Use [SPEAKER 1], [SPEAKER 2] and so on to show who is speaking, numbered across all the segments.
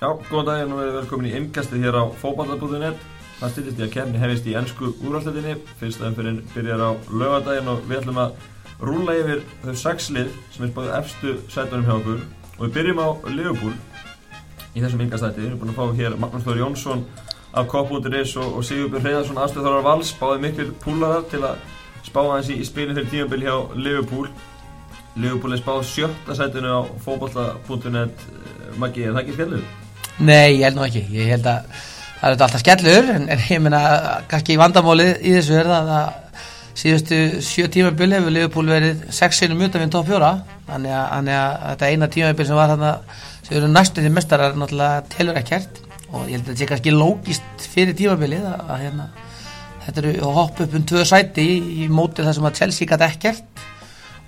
[SPEAKER 1] Já, góðan daginn og verið velkomin í innkastið hér á fókbaltabúðunett. Það styrtist í að kemni hefist í ennsku úrvalstættinni. Fyrsta umfyrin byrjar á lögadaginn og við ætlum að rúla yfir þau sexlið sem er spáðið efstu sætunum hjá okkur. Og við byrjum á Liverpool í þessum innkastætti. Við erum búin að fá hér Magnús Þóri Jónsson af Kopp.is og, og Sigurbjörn Hreiðarsson aðstöðþárar vals. Báðið mikil púlarar til að spá aðeins í, spilin fyrir tímanbíl hjá Liverpool. Liverpool er spáð sjötta sætunu á fókbalta.net. Maggi, er það ekki skellur?
[SPEAKER 2] Nei, ég held nú ekki, ég held að það er alltaf skellur, en, en ég meina kannski vandamálið í þessu er það að síðustu sjö tímabil hefur Liverpool verið sex sinum utan við top 4 þannig að, þannig að þetta eina tímabil sem var þarna sem eru næstu því mestarar náttúrulega telur ekkert. Og ég held að þetta sé kannski lógist fyrir tímabilið að, að hérna, þetta eru hopp upp um tvö sæti í, í mótið þar sem að Chelsea gæti ekkert.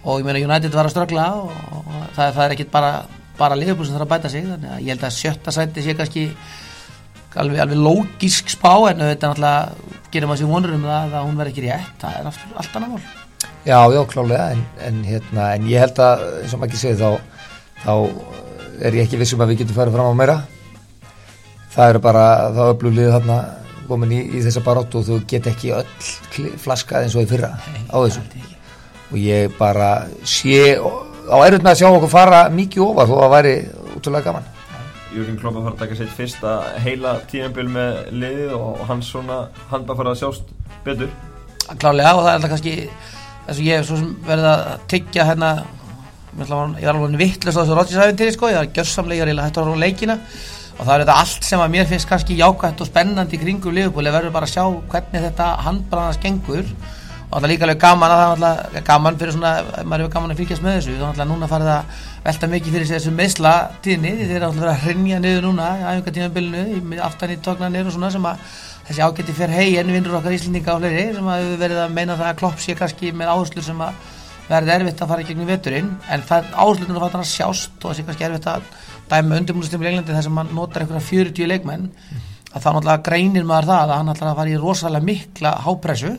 [SPEAKER 2] Og ég meina United var að strögla og, og það, það er ekkit bara bara Liverpool sem þarf að bæta sig þannig að ég held að sjötta sæti sé kannski alveg, alveg lógisk spá en þetta náttúrulega gerir maður sér vonur um það að hún verði ekki rétt það er aftur, allt annað mál.
[SPEAKER 3] Já, já, klálega en, en, hérna, en ég held að eins og maður ekki segið þá, þá er ég ekki vissum að við getum farið fram á meira. Það eru bara þá öfluglið þarna komin í, í þessa baróttu og þú get ekki öll flaskað eins og í fyrra
[SPEAKER 2] Nei,
[SPEAKER 3] á þessu. og ég bara sé á með að sjá okkur fara mikið ofar þó að það væri útrúlega gaman.
[SPEAKER 1] Jörgur Klopp að fara að taka sitt fyrsta heila tímanbíl með liðið og hans svona hann bara fara að sjást betur.
[SPEAKER 2] Klálega og það er alltaf kannski þess að ég hef svo sem verið að tyggja hérna ég var alveg vittlust á þessu Rodgers-æfintýri sko, ég var gjörsamlega ég hætti að horfa á leikina. Og það er þetta allt sem að mér finnst kannski jákvæmt og spennandi í kringum liðbúli verður bara að sjá hvernig þetta handbrannas gengur og er líka alveg gaman að það er gaman fyrir svona, maður hefur gaman að fylgjast með þessu. Þannig að núna farið að velta mikið fyrir þessu meðsla tíðni þeir eru alltaf að hrinja niður núna í æfingartímanbylnu aftan í tóknarnir og svona sem að þessi ágætti fyrir hei en vinnur okkar íslendinga á fleiri sem að við verðum að meina það að klopp sé kannski með áherslu sem að verði erfitt að fara gegnum veturinn. En það áhersluðinu að fara að sjást og sé kannski erfitt að dæma undirbúinustum í Englandi þar sem hann notar einhverja 40 leikmenn. Að þá náttúrulega greinir maður það að hann að fara í rosalega mikla hápressu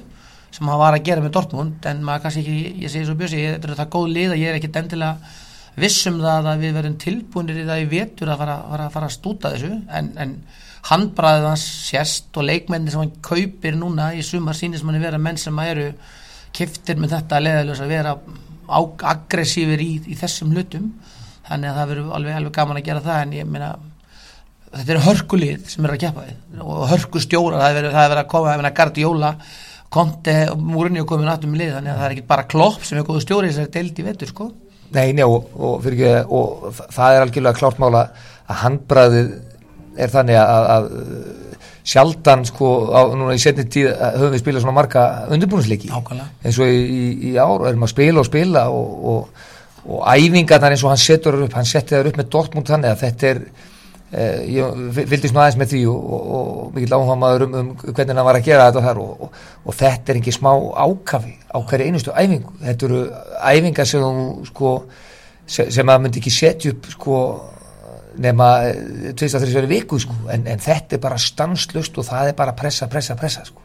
[SPEAKER 2] sem hann var að gera með Dortmund en maður kannski ekki, ég segi svo bjössi þetta er það góð lið að ég er ekkit endilega vissum það að við verðum tilbúinir í það í vetur að fara, fara, fara að stúta þessu en, en handbræðið hans sérst og leikmenni sem hann kaupir núna í sumar sínist manni vera menn sem eru kiftir með þetta leðaljós að vera aggressífir í, í þessum hlutum. Þannig að það verður alveg, alveg gaman að gera það en ég meina þetta eru hörkulið sem eru að keppa við og hörkustjóra, það er verið að koma að gardi jóla Konti og og komin aftur með lið þannig að það er ekki bara klopp sem er góðu stjóri þessari deild í vetur sko.
[SPEAKER 3] Nei, njá, og, og, ekki, og það er algjörlega klárt mála að handbræðið er þannig að, að sjaldan sko á, núna í setni tíð höfum við spilað svona marga undirbúinsleiki eins og í, í, í ár erum að spila og spila og, og æfingarnar eins og hann setur upp hann það upp með Dortmund þannig að þetta er ég fylgist nú aðeins með því og, og, og mikill áhuga maður um, um hvernig hann var að gera þetta og, og þetta er ekki smá ákafi á hverju einustu æfingu. Þetta eru æfingar sem, sko, sem að myndi ekki setja upp sko, nema 2-3 viku sko, en, en þetta er bara stanslust og það er bara pressa, pressa, pressa sko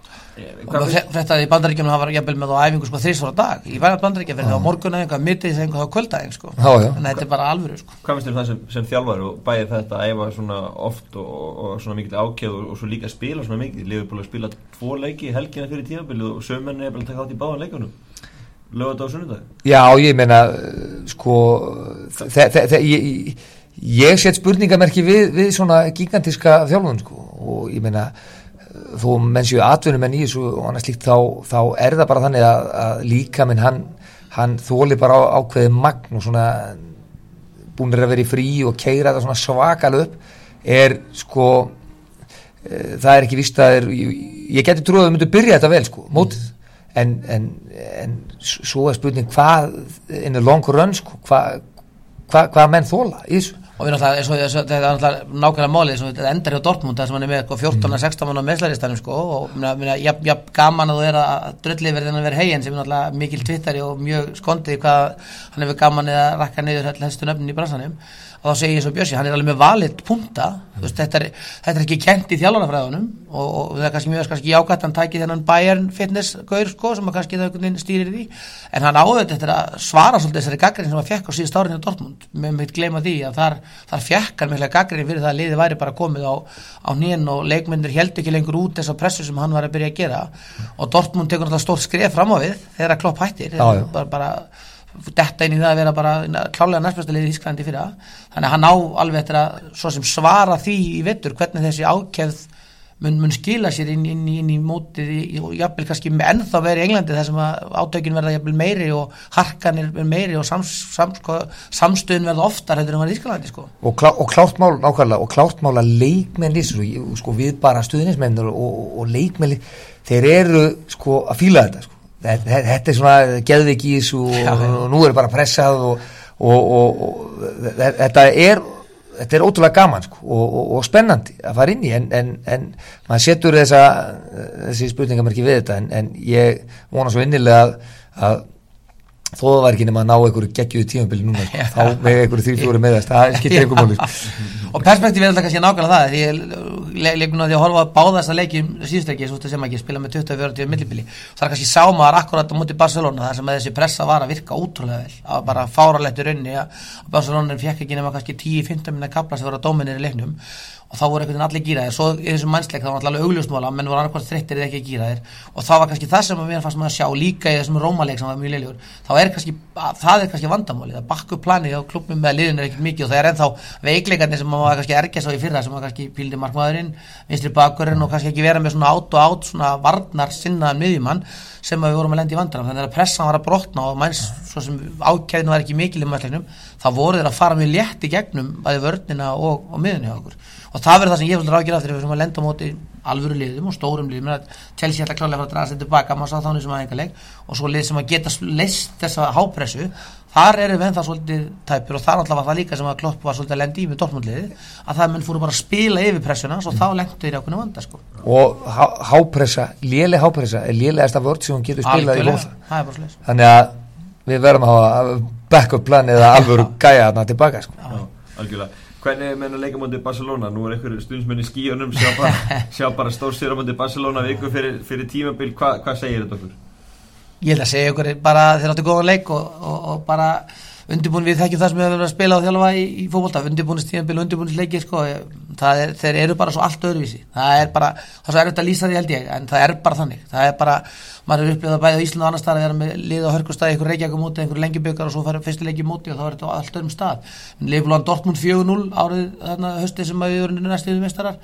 [SPEAKER 2] og þetta í bandaríkjum það var jæfnvel með á æfingu sko þrísvara dag. Ég var að bandaríkja fyrir það á morgunæfingu mittið þess að það var kvöldæfing sko.
[SPEAKER 3] Já, já.
[SPEAKER 2] en þetta er bara alvöru sko.
[SPEAKER 1] Hvað finnst þér það sem, sem þjálfar og bæðið þetta að æfa svona oft og, og svona mikil ákjöð og, og svo líka að spila svona mikið? Leifur búin að spila tvo leiki helgina fyrir tímabilið og sömurni er bara að taka átt í báðan leikunum lögat á sunnudag?
[SPEAKER 3] Já, ég meina sko ég, set spurningamerki við, við svona gigantíska þjálfun sko. Og ég meina þó menn séu atvinnum en í þessu og annars líkt þá, þá er það bara þannig að, að líka minn hann, hann þóli bara á, ákveði magn og svona búinir að vera í frí og keira þetta svona svakalega upp er sko e, það er ekki vist að er, ég, ég geti trúið að við myndum byrja þetta vel sko, mótið. En, en, en svo er spurning hvað in the long run sko, hvað hva, hva menn þóla í þessu
[SPEAKER 2] og við náttúrulega, svo, svo, þetta er náttúrulega nákvæmlega málið, þetta endar hjá Dortmund þar sem hann er með 14-16 sko, mann á meðslaristanum sko, og minna, jafn, jafn gaman að þú er að dröllið verði hann að vera heginn sem er náttúrulega mikil twittari og mjög skondið hvað hann hefur gaman eða rakka niður helstu nöfnin í bransanum og þá segi ég svo Bjössi, hann er alveg með valið punta, mm. veist, þetta, er, þetta er ekki kent í þjálfarafræðunum og, og það er kannski mjög kannski jákvæmt, hann tæki þennan Bayern fitness gaur sko sem kannski það stýrir því, en hann áður þetta að svara svolítið þessari gaggrinni sem hann fekk á síðust árinu á Dortmund, með mitt gleyma því að þar, þar fekk hann mikla gaggrinni fyrir það að liði væri bara komið á, á nýjan og leikmyndir held ekki lengur út þess að pressu sem hann var að byrja að gera. Og Dortmund tekur náttúrulega stórt skref fram á við þegar klopp hættir, bara, bara detta inn í það að vera bara klálega næstbæsta liðið Ísklandi fyrir það þannig að hann á alveg eftir að svo sem svara því í vettur hvernig þessi ákjæð mun, mun skila sér inn, inn, inn í mótið í- og jafnvel kannski ennþá verið í Englandi þar sem að átökin verða jafnvel meiri og harkan er meiri og sams, sams, sko, samstöðun verða oftar heldur en var í Ísklandi sko.
[SPEAKER 3] og, klá, og klárt mál nákvæmlega og klárt mál að leikmenn sko, við bara stuðnismenn og, og, leikmenn þeir eru sko að fíla þetta sko. Þetta, er svona geðvik í þessu og, og nú er bara pressað og, og, og, þetta er þetta er ótrúlega gaman sko, og, og, og spennandi að fara inn í. En, en, en maður setur þessa þessi spurningamarki við þetta en, en ég vona svo innilega að, að þó það var ekki nema að ná einhverju geggjuðu tímabili núna sko. þá með einhverju því fjóri meðast það skiptir einhver máli sko.
[SPEAKER 2] og perspektífið er alltaf kannski nákvæmlega það ég le- leikum nú að því að horfa að báða þess að leikjum síðustleiki svo sem ekki spila með 20-40 millibili það er kannski sámaðar akkurat á múti Barcelona þar sem þessi pressa var að virka ótrúlega vel að bara fáralegt í rauninni að Barcelona fekk ekki nema kannski 10-15 minna kapla sem voru að dóminir í leiknum og þá voru einhvern veginn allir gýraðir svo í þessum mannsleik þá var alltaf augljósmála menn voru annarkvæmt þreyttir eða ekki gýraðir og það var kannski það sem mér fannst maður að sjá líka í þessum rómaleik sem var mjög leiljur þá er kannski, að, það er kannski vandamálið að bakku planið á klubnum með liðin er ekkert mikið og það er ennþá veikleikarnir sem maður kannski ergja svo í fyrra sem maður kannski píldi markmaðurinn vinstri bakurinn og kannski ekki vera með svona át og át svona varnar sinnaðan miðjumann sem við vorum að lenda í vandram þannig að pressan var að brotna og mæns svo sem ákæðinu var ekki mikil í mæsleiknum þá voru þeir að fara mjög létt í gegnum bæði vörnina og, og miðunni og það verður það sem ég alvöru liðum og stórum liðum að Chelsea ætla klálega að draga sér tilbaka maður sá þannig sem aðeingarleik og svo lið sem að geta leist þessa hápressu þar erum við ennþá svolítið tæpur og þar alltaf var það líka sem að Klopp var svolítið að lenda í með Dortmundliði að það menn fóru bara að spila yfir pressuna svo þá lengtu þeir í ákveðinu vanda sko.
[SPEAKER 3] og há, hápressa, léleg hápressa er lélegasta vörd sem hún getur spilað í
[SPEAKER 2] það slis
[SPEAKER 3] þannig að við verðum að hafa backup plan eða alvöru gæja þarna tilbaka sko.
[SPEAKER 1] Já, algjörlega Hvernig menn að leika mútið Barcelona? Nú er einhverju stundsmenn í skíunum sjá bara, bara stór sér á mútið Barcelona viku fyrir, fyrir tímabil, Hva, hvað segir þetta okkur?
[SPEAKER 2] ég ætla að segja ykkur bara þeir áttu góðan leik og, og, og bara undirbúin við þekkjum það sem við höfum að spila og þjálfa í, í fókbólta, undirbúinistíðanbíl og undirbúinisleiki sko, það er, þeir eru bara svo allt öðruvísi. Það er bara, það er svo erfitt að lýsa því held ég en það er bara þannig, það er bara maður er upplifað bæði á Íslanda og annar stað að vera með lið á hörkustæði, einhver reykjakum móti, einhver lengjubökar og svo fara fyrstu leiki móti og þá er þetta á allt öðrum stað. Leiflóðan Dortmund 4-0 árið þarna hösti sem að við vorum næstuðið mestarar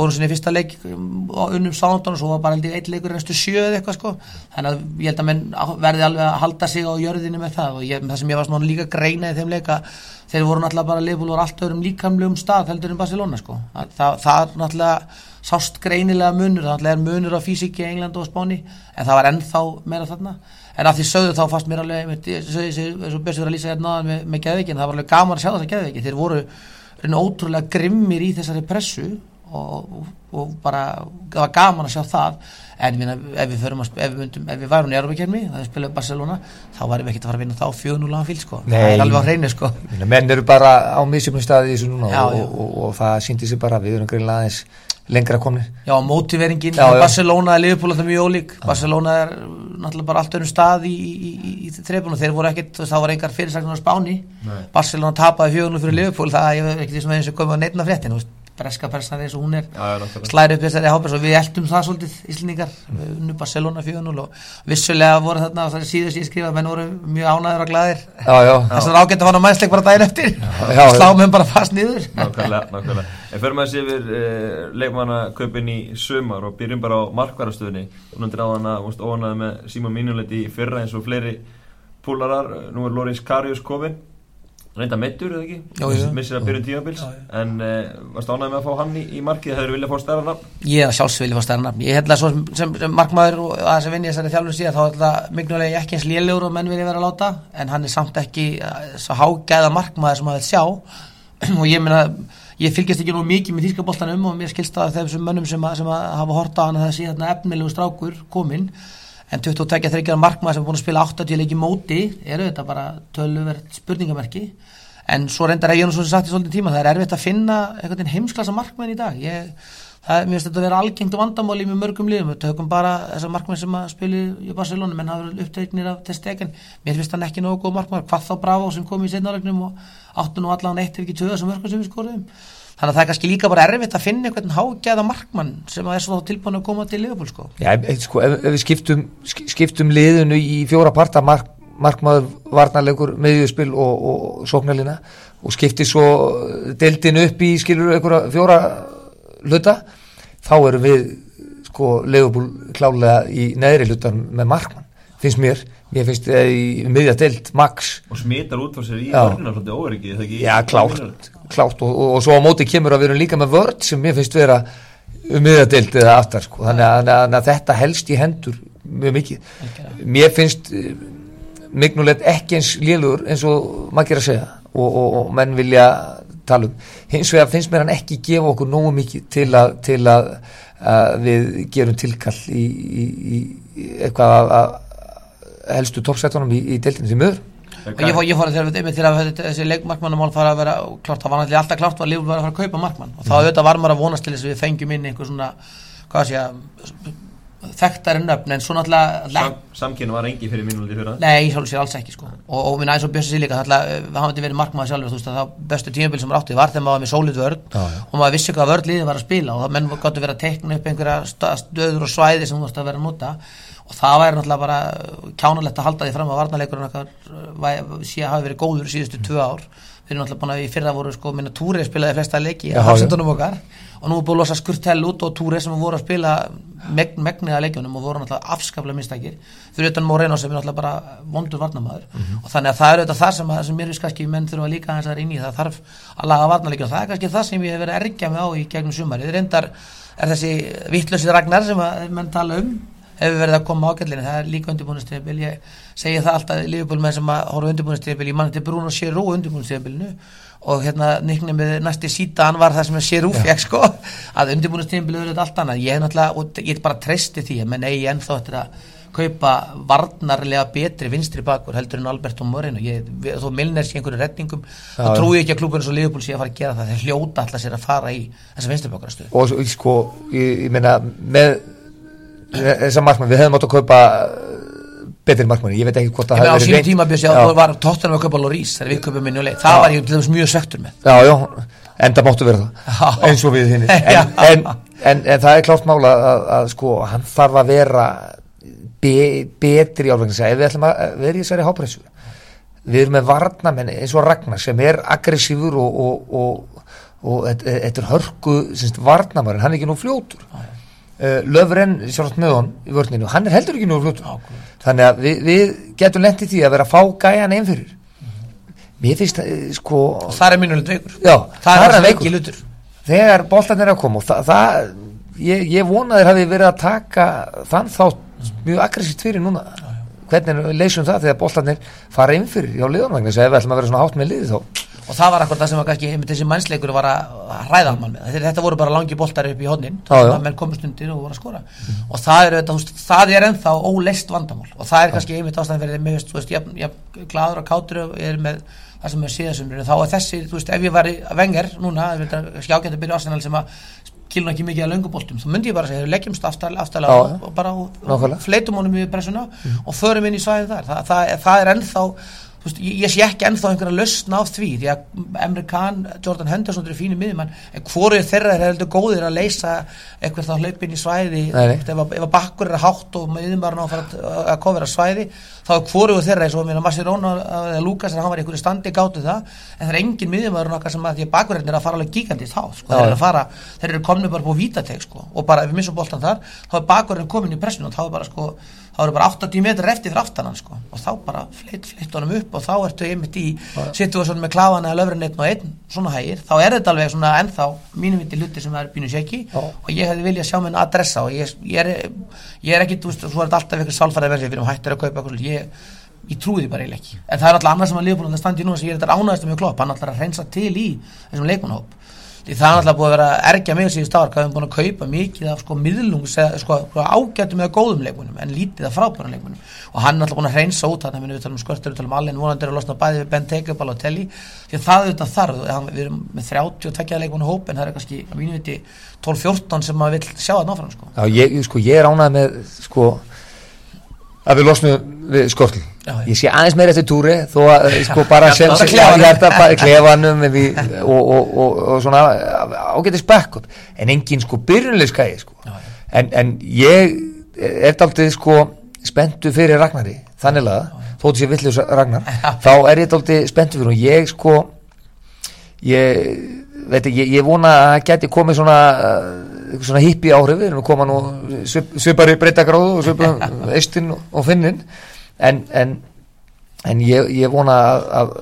[SPEAKER 2] fórum sinni fyrsta leik um, og unnum Southampton og svo var bara ég eitt leikur restu sjö eða eitthvað sko. Þannig að ég held að menn verði alveg að halda sig á jörðinu með það. Og ég, það sem ég var svona líka greina í þeim leika þeir voru náttúrulega bara Liverpool voru allt öðrum líkamlegum stað heldur en Barcelona sko. Það, það, er náttúrulega sást greinilega munur, það náttúrulega er munur á físiki í England og Spáni en það var ennþá meira þarna. En að því sögðu þá fannst mér alveg eins og Björnsur að lýsa hérna með, með geðveikin, það var alveg gaman að sjá þetta geðveiki. Þeir voru ótrúlega grimmir í þessari pressu og, og, bara það var gaman að sjá það en minna, ef við við, við værum í Európa-kjörmi það er spilað Barcelona þá varum við ekkert að fara að vinna þá 4-0 á fíl sko. það er alveg á hreinu sko.
[SPEAKER 3] Menn eru bara á misjöfnum staði í þessu núna
[SPEAKER 2] Já,
[SPEAKER 3] og,
[SPEAKER 2] já.
[SPEAKER 3] og, og, það síndi sig bara við erum greinlega aðeins lengra komnir
[SPEAKER 2] já, mótiveringin,
[SPEAKER 3] Já.
[SPEAKER 2] Barcelona er Liverpool alltaf mjög ólík, Barcelona er náttúrulega bara allt öðrum stað í, í, í, í þreifun og þeir voru ekkert, það var engar fyrirsagnar á Spáni,
[SPEAKER 1] Nei.
[SPEAKER 2] Barcelona tapaði 4-0 fyrir Liverpool, það er ekkert og að breska persan eins og hún er.
[SPEAKER 1] Náttúrulega
[SPEAKER 2] slæri upp þessari hápers og við eldum það svolítið íslendingar, við unnum Barcelona 4-0 og vissulega voru þarna það síðust ég skrifa, menn voru mjög ánæður og
[SPEAKER 3] já,
[SPEAKER 2] þess að ágætt að fara mænsleik bara daginn eftir.
[SPEAKER 3] Já.
[SPEAKER 2] slá með bara fast niður.
[SPEAKER 1] Nákvæmlega, nákvæmlega. En fyrir maður sér yfir uh, leikmannaköpinn í sumar og byrjum bara á markvarastöðunni. Og nöndir á hana, óanaði með Simon Mignoletti í fyrra eins og fleiri púlarar, nú er Loris Karius komin reynda meittur eða ekki, missir að
[SPEAKER 2] Já, já.
[SPEAKER 1] en uh, varst ánægð með að fá hann í, í markið, hefur viljað fá stærra nafn
[SPEAKER 2] ég er sjálfsvili fá stærna ég held að svo sem, sem, sem markmaður og að þess að vinni þessari þjálfur síðan þá er þetta miknulega ekki eins lélegur og menn vilja vera að láta en hann er samt ekki eh, svo hágæða markmaður sem að vil sjá. Og ég meina ég fylgjast ekki nú mikið með þýskaboltanum og mér skilst það þessum mönnum sem, að, sem að hafa horta á hann að það sé þarna efnilegu strákur kominn en 22-30 markmaður sem er búin að spila 80 leiki móti eru þetta bara töluvert spurningamerki. En svo reyndar að ég nú svo sem sagt í svolítið tíma það er erfitt að finna heimsklassa markmenn í dag. Ég, mér finnst þetta að vera algengt vandamáli með mörgum liðum, við tökum bara þessar markmenn sem að spili í Barcelona. Menn hafa verið uppteiknir af testegen mér finnst hann ekki nógu góð markmenn, hvað þá Bravo sem kom í setnarlegnum og áttu nú allan eitt ef ekki töða sem mörgum sem við skoruðum. Þannig að það er kannski líka bara erfitt að finna einhvern hágæða markmann sem er svo tilbúin að koma til Liverpool sko.
[SPEAKER 3] Já, sko, ef, ef við skiptum, skiptum liðinu í fjóra parta mark, markmaður varnarlegur meðjöðspil og, og sóknarlina og skipti svo deildinu upp í skilur einhverja fjóra hluta þá erum við sko Liverpool klálega í neðri hlutan með markmann, finnst mér. Mér finnst það í miðja deild max.
[SPEAKER 1] Og smitar út frá sér í varnar svolítið óverikið
[SPEAKER 3] Já, klárt, klárt. Og, og, og svo á móti kemur að við erum líka með vörd sem mér finnst vera um miðja deild eða aftar sko. þannig, að, þannig að þetta helst í hendur mjög mikið. Mér finnst mignulegt ekki eins lélur eins og maður ger að segja. Og, og, og menn vilja tala um. Hins vegar finnst mér hann ekki gefa okkur nógu mikið til að, til að, að við gerum tilkall í, í, í eitthvað að helstu toppsættunum í, í deltinu því möður
[SPEAKER 2] Ég fór, ég fór þegar við til að þessi leikmarkmannamál fara að vera klart, það var náttúrulega alltaf klart að Lífur var að fara að kaupa markmann. Og þá mm. auðvitað var maður að vonast til þess að við fengjum inn einhver svona, hvað sé að þekktarinn nöfn en svo náttúrulega
[SPEAKER 1] Sam, Samkynna var engi fyrir mínúti fyrir það?
[SPEAKER 2] Nei, ég sjálf sér alls ekki sko. Og, og minn aðeins og Björnsi Silíka það hafði verið markmaður sjálfur þú veist að það bestu tímabil sem var áttið var þegar maður var með sólít vörd ah, og maður vissi hvað vördliðið var að spila og það menn gott að vera að tekna upp einhverja stöður og svæði sem þú veist að vera að nota. Og það væri náttúrulega bara kjánulegt að halda því fram að varnarleikurinn okkar sé að hafi verið góður síðustu tvö ár við erum náttúrulega búin að í fyrra voru sko minna Túri spilaði flesta leiki á hafsendunum okkar. Og nú er búin að losa Skurtell út og Túri sem voru að spila megn, megniða leikjunum og voru náttúrulega afskaplega minnstakir fyrir utan Moreno sem er náttúrulega bara vondur varnamæður mm -hmm. og þannig að það er auðvitað það sem, sem mér finnst kannski menn þurfa líka að er inn í. Það þarf að laga varnarleikjum. Og það er kannski það sem ég hef verið að ergja mig á í gegnum sumari, reyndar er þessi vittlösi ragnar sem að menn tala um hefur verið að koma ágætlinni, það er líka undirbúinusteyfbil, ég segi það alltaf lífbúl með sem að horfa undirbúinusteyfbil, ég mann til Bruno Sérú undirbúinusteyfbilinu og hérna nýknum með næsti síta hann var það sem að Sérú fekk sko, að undirbúinusteyfbil eru þetta allt annað, ég er náttúrulega, og ég er bara treysti því menn eigi ennþá eftir að kaupa varnarlega betri vinstri bakur heldur en Albert og Moreno þó Milner sé einhverju retningum þá trúi ég ekki að klúbunum svo liðbúl sé að fara að gera það. Þeir hljóta alltaf sér að fara í þessa vinstri bakurastöðu
[SPEAKER 3] og sko, ég, ég meina með þessar markmann, við hefum átt að kaupa uh, betri markmann, ég veit ekki hvort
[SPEAKER 2] að það hefur verið reynd. Á síðan tíma bjöðs ég að var tóttunum að kaupa Lorís þegar við kaupum leið, það já. var ég til dæmis mjög söktur með.
[SPEAKER 3] Já, já, enda máttu vera það, eins og við hinn. En, en, en, en það er klárt mála að, að, að sko, hann þarf að vera be, betri álvegnis ef við ætlum að vera í þessari hápressu. Við erum með varnamenni eins og Ragnar sem er aggressífur og, og, og, og þetta er hörku varnamærin, hann er ekki nú fljótur. Já, já Löfren, sjálfsagt með hann í vörninu, hann er heldur ekki nú þannig að við, við getum lendið því að vera að fá gæjan einn fyrir. -hmm. mér finnst það, uh, sko
[SPEAKER 2] og það er minnuleg veikur
[SPEAKER 3] já,
[SPEAKER 2] það er að veiki lutur
[SPEAKER 3] þegar boltan er að koma það, það ég, ég vonaður hafi verið að taka þann þátt mjög aggressíft fyrir núna. Já, já. hvernig leysum það þegar boltan er fara inn fyrir á liðanvagn þess að ef við ætlum að vera svona hátt með liði þá
[SPEAKER 2] og það var akkur það sem var kannski þessi mannsleikur var að hræða mann með. Þetta voru bara langi boltar upp í hodnin þannig að menn komist undir og voru að skora. Mm. og það er, veist, það er ennþá óleist vandamál. Og það er kannski einmitt ástæðan fyrir mig þú veist, ég er gladur og kátur og er með það sem er síðasumrið þá er þessi, þú veist, ef ég var að vengar núna, skjákjönda byrja ástæðan sem að kilna ekki mikið að lönguboltum þá myndi ég bara segja, leggjumst aftalega og bara fleitum honum í pressuna mm. og förum inn í svæðið þar. Það, það, það er ennþá Veist, ég, ég sé ekki ennþá einhverja lausna á því því að Emre Khan, Jordan Henderson er fínir miðjumann, en hvorið þeirra er heldur góðir að leysa eitthvað þá hlaupin í svæði, ef að bakkur er hátt og miðjumann á að að kofera svæði, þá er hvorið þeirra eins og mér að Massi Róna eða Lukas hann var í einhverju standi gáttu það, en það er engin miðjumann okkar sem að því að bakkurinn er að fara alveg gigantist þá, sko, þeir eru að fara, þeir eru komni bara búið vítateg sko, og bara ef við þá og eru bara 80 metrar eftir fyrir aftanan sko. og þá bara fleitt fleitt honum upp og þá ertu einmitt í situasjónu með kláðan eða löfurinn einn og einn svona hægir. Þá er þetta alveg svona ennþá mínum viti hluti sem er bínu seki og ég hefði viljað sjá minn adressa og ég, ég, er, ég er ekki, þú veist, svo er þetta alltaf eitthvað sálfæðið verðið, við erum hættir að kaupa eitthvað ég, ég trúi því bara eiginlega ekki. En það er alltaf annað sem að liðbúin að standi nú sem ég er þetta ánægast með klopp, hann alltaf að reynsa til í þessum leikmannhóp því það er alltaf búið að vera ergja mig síðust ár, hvað við erum búin að kaupa mikið af sko miðlungs, sko, ágættum eða góðum leikmunum, en lítið af frábæra leikmunum og hann er alltaf búin að hreinsa út þannig að við talum um skörtur, við talum um allen, vonandi er að losna bæði við Ben Tegebal og Telly, því að það auðvitað þarf, hann- við erum með 32 leikmunum hóp, en það er kannski, að mínu viti 12-14 sem maður vill sjá það náfram sko.
[SPEAKER 3] Já, ég, sko, ég við skortl ég sé aðeins meira eftir túri þó að sko, bara sem,
[SPEAKER 2] klefanum.
[SPEAKER 3] og, og, og, og svona ágætis backup en engin sko byrjunlega skæði sko. En, en ég er daldið sko spenntu fyrir Ragnari þannig laga, þótt sé villus Ragnar þá er ég daldið spenntu fyrir og ég sko ég veit ekki, ég, ég vona að það geti komið svona uh, svona hippi áhrif. Við erum að koma nú svip, svipari breytagráðu og svipum eistin og, og finnin en, en, en ég, ég vona að, að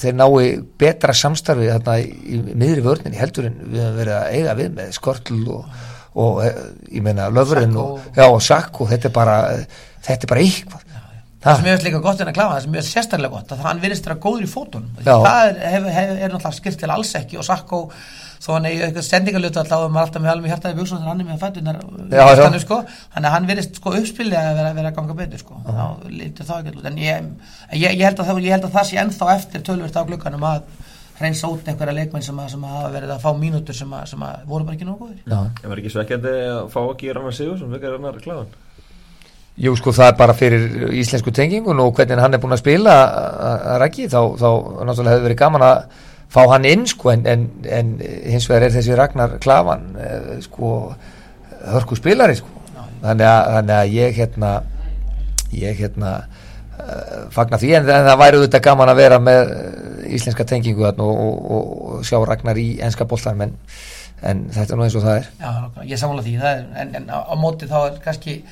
[SPEAKER 3] þeir nái betra samstarfi þarna í, miðri vörninni heldur en við höfum verið að eiga við með skortl og, og eh, ég meina löfurinn og, og sakk og þetta er bara þetta er bara eitthvað.
[SPEAKER 2] Það sem ég veist líka gott en að klafa, það sem ég veist sérstaklega gott að hann virðist vera góður í fótunum.
[SPEAKER 3] Já.
[SPEAKER 2] það er, hef, hef, er náttúrulega skilt til alls ekki og Sakko þó hann er eitthvað sendingalötu alltaf og maður alltaf með alveg með hjartaði bjöksun þannig hann er með fætunar þannig, sko, að hann virðist sko uppspilið að vera, vera að ganga betur sko. þá lítið það ekki út en ég, ég, ég, held að það, ég held að það sé ennþá eftir tölvert á glukkanum að reynsa út einhverja leikmenn sem, að, sem að hafa verið að fá mínútur sem, að, sem að voru bara ekki
[SPEAKER 3] já.
[SPEAKER 1] En var ekki svekkjandi að fá ekki Rannar Sigur sem vekkar Rannar kláðan?
[SPEAKER 3] Jú, sko, það er bara fyrir íslensku tengingun og hvernig hann er búin að spila að að Raggi, þá, þá náttúrulega hefur verið gaman að fá hann inn, sko, en, en, en hins vegar er þessi Ragnar Klavan, eh, sko, hörku spilari, sko. Þannig að, þannig að ég, hérna, ég, hérna, uh, fagna því, en, en það væri auðvitað gaman að vera með eh, íslenska tengingu og, og, og, og sjá Ragnar í enska boltan, en, en þetta er nú eins og það er.
[SPEAKER 2] Já, ég sammála því er, en, en á, á móti þá er kannski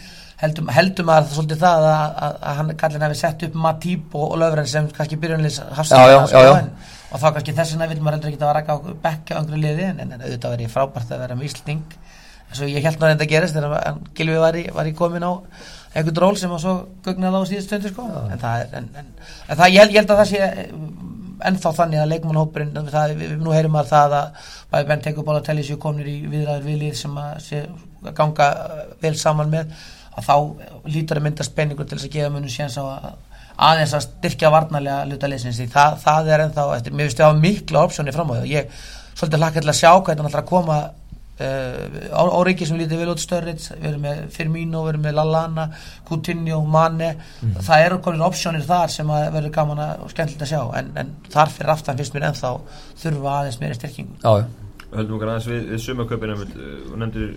[SPEAKER 2] heldum, heldum að það svolítið það að, að, að hann kallin hefði sett upp Matýp og, Löfren sem kannski byrjunleis
[SPEAKER 3] Já, já, já, já.
[SPEAKER 2] En, og þá kannski þess vegna vil maður heldur ekki að rækka á bekka á einhverju liði en, en, en auðvitað verið frábært að vera með Ísling eins og ég held náður þetta að gerist þegar Gylfi var í, var í komin á einhvern ról sem var svo gugnaði á síðust stundu sko. en það er en, en, en það, ég, held, ég held að það sé eh, ennþá þannig að leikmannhópurinn það, við, við nú heyrum maður það að bæði Ben tekur bóla að telja sér komnir í viðræður viðlið sem að sé, að ganga eh, vel saman með að þá lítur að mynda spenningur til þess að gefa munum séns á að aðeins að styrkja varnarlega luta leysins því það, það er ennþá, eftir, mér finnst við hafa mikla opsjónir fram á því og ég svolítið hlakka til að sjá hvernig hann ætlar að koma uh, á, á ríki sem lítið vel út störrið við erum með Firmino, við erum með Lallana Coutinho, Mane. Það eru komin opsjónir þar sem að verður gaman að, og skemmtilegt að sjá en, en þar fyrir aftan finnst mér ennþá þurfa aðeins meiri styrkingu.
[SPEAKER 3] Já, já.
[SPEAKER 1] Höldum okkar aðeins við, við sumaköpina og nefndir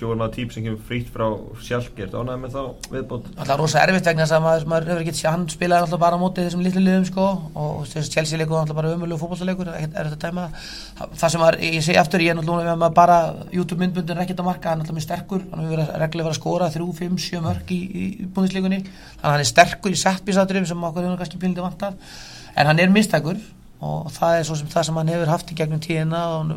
[SPEAKER 1] Jóður maður típ sem kemur frítt frá sjálfgert ánæði með þá viðbót?
[SPEAKER 2] Alltaf rosa erfitt vegna þess að maður, maður hefur ekki hann spilaði alltaf bara á móti þessum litlu liðum sko og þessi Chelsea leikur alltaf bara umölu fótballleikur er þetta dæma það. Sem maður, ég segi aftur ég er náttúrulega bara YouTube myndbundin er ekkert að marka hann er alltaf mjög sterkur hann hefur reglulega verið að skora 3, 5, 7 mörg í, í, í búndisleikunni þannig að hann er sterkur í setbísaturum sem okkur hefur kannski pildið vantað. En hann er minnstækur og það er svo sem það sem hann hefur haft í gegnum tíðina og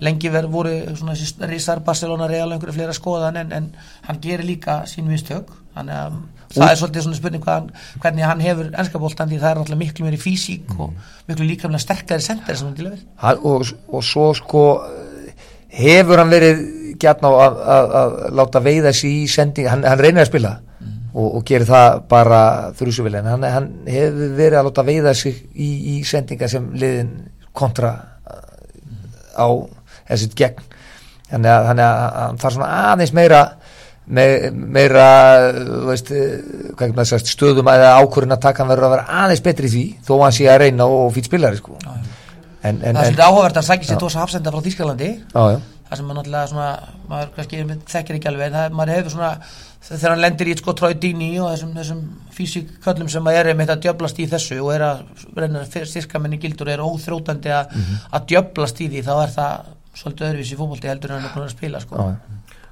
[SPEAKER 2] lengi verið voru svona þessi risar Barcelona Real einhverju fleira skoðan en, en hann gerir líka sín mistök. Þannig að það er svolítið svona spurning hvað, hann- hvernig hann hefur ennskapoltan því það er alltaf miklu meiri físík og miklu líkamlega sterkari sendir sem hann til að vera.
[SPEAKER 3] Og, og svo sko hefur hann verið gætna á að, að, að láta veiða sér í sending, hann, hann reynir að spila og, og gerir það bara þrjusuvili en hann, hann hefur verið að láta veiða sér í, í sendinga sem liðin kontra uh, á þessi gegn. Þannig að, þannig að hann þarf svona aðeins meira me, meira þú veist, eh, sagt stöðum eða ákvörðin að taka hann verður að vera aðeins betri því þó að hann sé að reyna og fýtt spilari sko. en, en,
[SPEAKER 2] það er svolítið áhugavert að sækja sér tósa hafsenda frá Þýskalandi.
[SPEAKER 3] Já, já,
[SPEAKER 2] það sem maður náttúrulega svona maður kannski þekkir ekki alveg en það, maður hefur svona þegar hann lendir í sko Troy Dini og þessum, þessum físíkköllum sem að er einmitt að djöblast í þessu og er að reyna að styrka menni gildur og er óþrótandi að, að djöblast í því þá er það svolítið öðruvísi fótbolti heldur en hann er búin að spila sko.